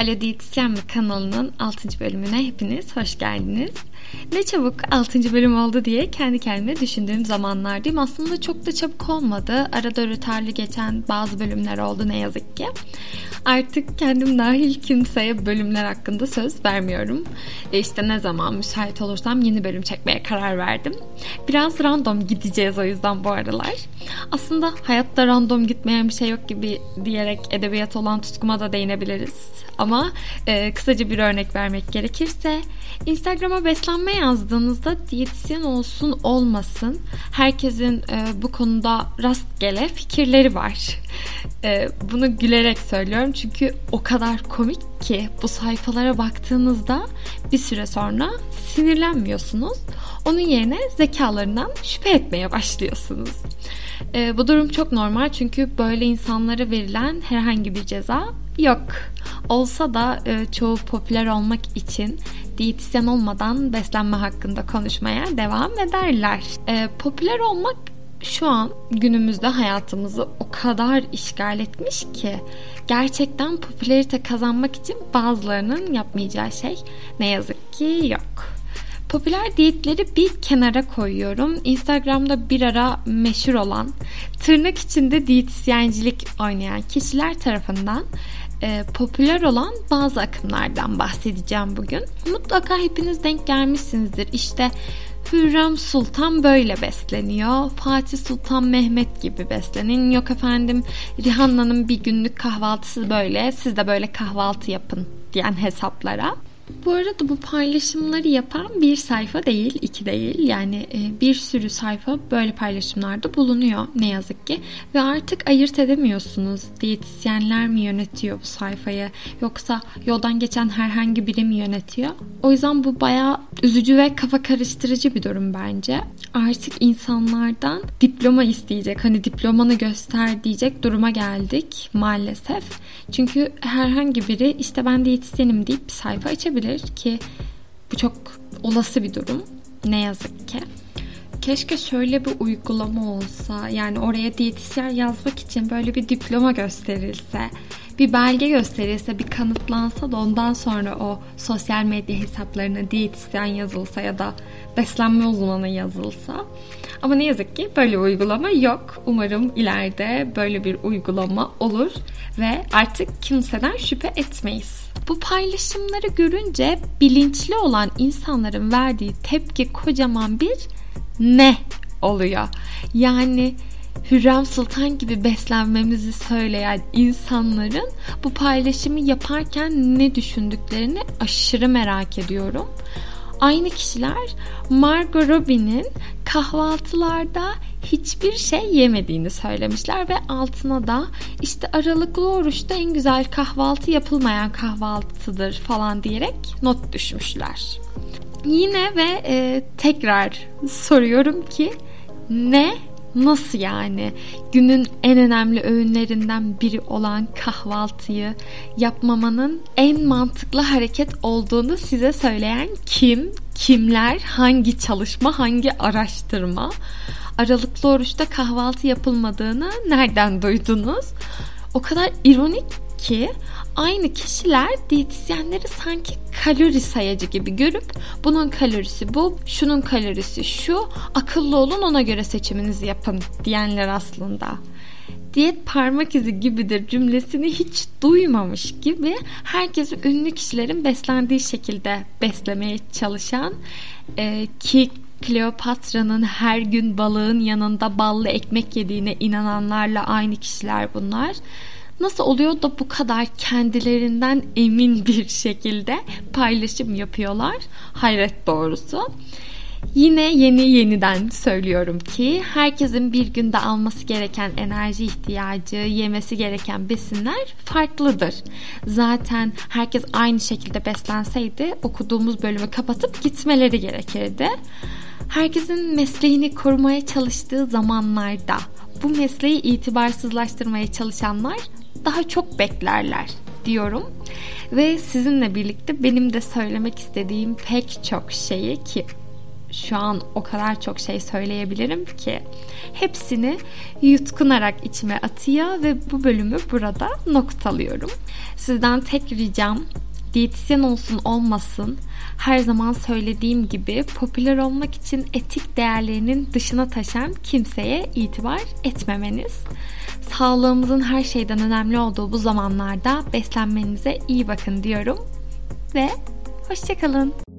Alo Diyetisyen mi kanalının 6. bölümüne hepiniz hoş geldiniz. Ne çabuk 6. bölüm oldu diye kendi kendime düşündüğüm zamanlardayım. Aslında çok da çabuk olmadı. Arada rötarlı geçen bazı bölümler oldu ne yazık ki. Artık kendim dahil kimseye bölümler hakkında söz vermiyorum. E işte ne zaman müsait olursam yeni bölüm çekmeye karar verdim. Biraz random gideceğiz o yüzden bu aralar. Aslında hayatta random gitmeyen bir şey yok gibi diyerek edebiyat olan tutkuma da değinebiliriz. Ama e, kısaca bir örnek vermek gerekirse Instagram'a beslenme yazdığınızda diyetisyen olsun olmasın herkesin e, bu konuda rastgele fikirleri var. E, bunu gülerek söylüyorum çünkü o kadar komik ki bu sayfalara baktığınızda bir süre sonra sinirlenmiyorsunuz. Onun yerine zekalarından şüphe etmeye başlıyorsunuz. E, bu durum çok normal çünkü böyle insanlara verilen herhangi bir ceza yok. Olsa da e, çoğu popüler olmak için diyetisyen olmadan beslenme hakkında konuşmaya devam ederler. E, popüler olmak şu an günümüzde hayatımızı o kadar işgal etmiş ki gerçekten popülerite kazanmak için bazılarının yapmayacağı şey ne yazık ki yok. Popüler diyetleri bir kenara koyuyorum. Instagram'da bir ara meşhur olan, tırnak içinde diyetisyencilik oynayan kişiler tarafından e, popüler olan bazı akımlardan bahsedeceğim bugün. Mutlaka hepiniz denk gelmişsinizdir. İşte Hürrem Sultan böyle besleniyor. Fatih Sultan Mehmet gibi beslenin. Yok efendim Rihanna'nın bir günlük kahvaltısı böyle. Siz de böyle kahvaltı yapın diyen hesaplara. Bu arada bu paylaşımları yapan bir sayfa değil, iki değil. Yani e, bir sürü sayfa böyle paylaşımlarda bulunuyor ne yazık ki. Ve artık ayırt edemiyorsunuz. Diyetisyenler mi yönetiyor bu sayfayı yoksa yoldan geçen herhangi biri mi yönetiyor? O yüzden bu bayağı üzücü ve kafa karıştırıcı bir durum bence. Artık insanlardan diploma isteyecek, hani diplomanı göster diyecek duruma geldik maalesef. Çünkü herhangi biri işte ben diyetisyenim deyip bir sayfa açabilir ki bu çok olası bir durum ne yazık ki. Keşke şöyle bir uygulama olsa yani oraya diyetisyen yazmak için böyle bir diploma gösterilse bir belge gösterilse bir kanıtlansa da ondan sonra o sosyal medya hesaplarına diyetisyen yazılsa ya da beslenme uzmanı yazılsa ama ne yazık ki böyle bir uygulama yok. Umarım ileride böyle bir uygulama olur ve artık kimseden şüphe etmeyiz. Bu paylaşımları görünce bilinçli olan insanların verdiği tepki kocaman bir ne oluyor. Yani Hürrem Sultan gibi beslenmemizi söyleyen insanların bu paylaşımı yaparken ne düşündüklerini aşırı merak ediyorum. Aynı kişiler Margot Robbie'nin kahvaltılarda hiçbir şey yemediğini söylemişler ve altına da işte aralıklı oruçta en güzel kahvaltı yapılmayan kahvaltıdır falan diyerek not düşmüşler. Yine ve e, tekrar soruyorum ki ne Nasıl yani? Günün en önemli öğünlerinden biri olan kahvaltıyı yapmamanın en mantıklı hareket olduğunu size söyleyen kim? Kimler? Hangi çalışma? Hangi araştırma? Aralıklı oruçta kahvaltı yapılmadığını nereden duydunuz? O kadar ironik ki aynı kişiler diyetisyenleri sanki kalori sayacı gibi görüp bunun kalorisi bu, şunun kalorisi şu, akıllı olun ona göre seçiminizi yapın diyenler aslında diyet parmak izi gibidir cümlesini hiç duymamış gibi herkesi ünlü kişilerin beslendiği şekilde beslemeye çalışan e, ki Kleopatra'nın her gün balığın yanında ballı ekmek yediğine inananlarla aynı kişiler bunlar. Nasıl oluyor da bu kadar kendilerinden emin bir şekilde paylaşım yapıyorlar? Hayret doğrusu. Yine yeni yeniden söylüyorum ki herkesin bir günde alması gereken enerji ihtiyacı, yemesi gereken besinler farklıdır. Zaten herkes aynı şekilde beslenseydi okuduğumuz bölümü kapatıp gitmeleri gerekirdi. Herkesin mesleğini korumaya çalıştığı zamanlarda bu mesleği itibarsızlaştırmaya çalışanlar daha çok beklerler diyorum. Ve sizinle birlikte benim de söylemek istediğim pek çok şeyi ki şu an o kadar çok şey söyleyebilirim ki hepsini yutkunarak içime atıyor ve bu bölümü burada noktalıyorum. Sizden tek ricam diyetisyen olsun olmasın her zaman söylediğim gibi popüler olmak için etik değerlerinin dışına taşan kimseye itibar etmemeniz. Sağlığımızın her şeyden önemli olduğu bu zamanlarda beslenmenize iyi bakın diyorum ve hoşçakalın.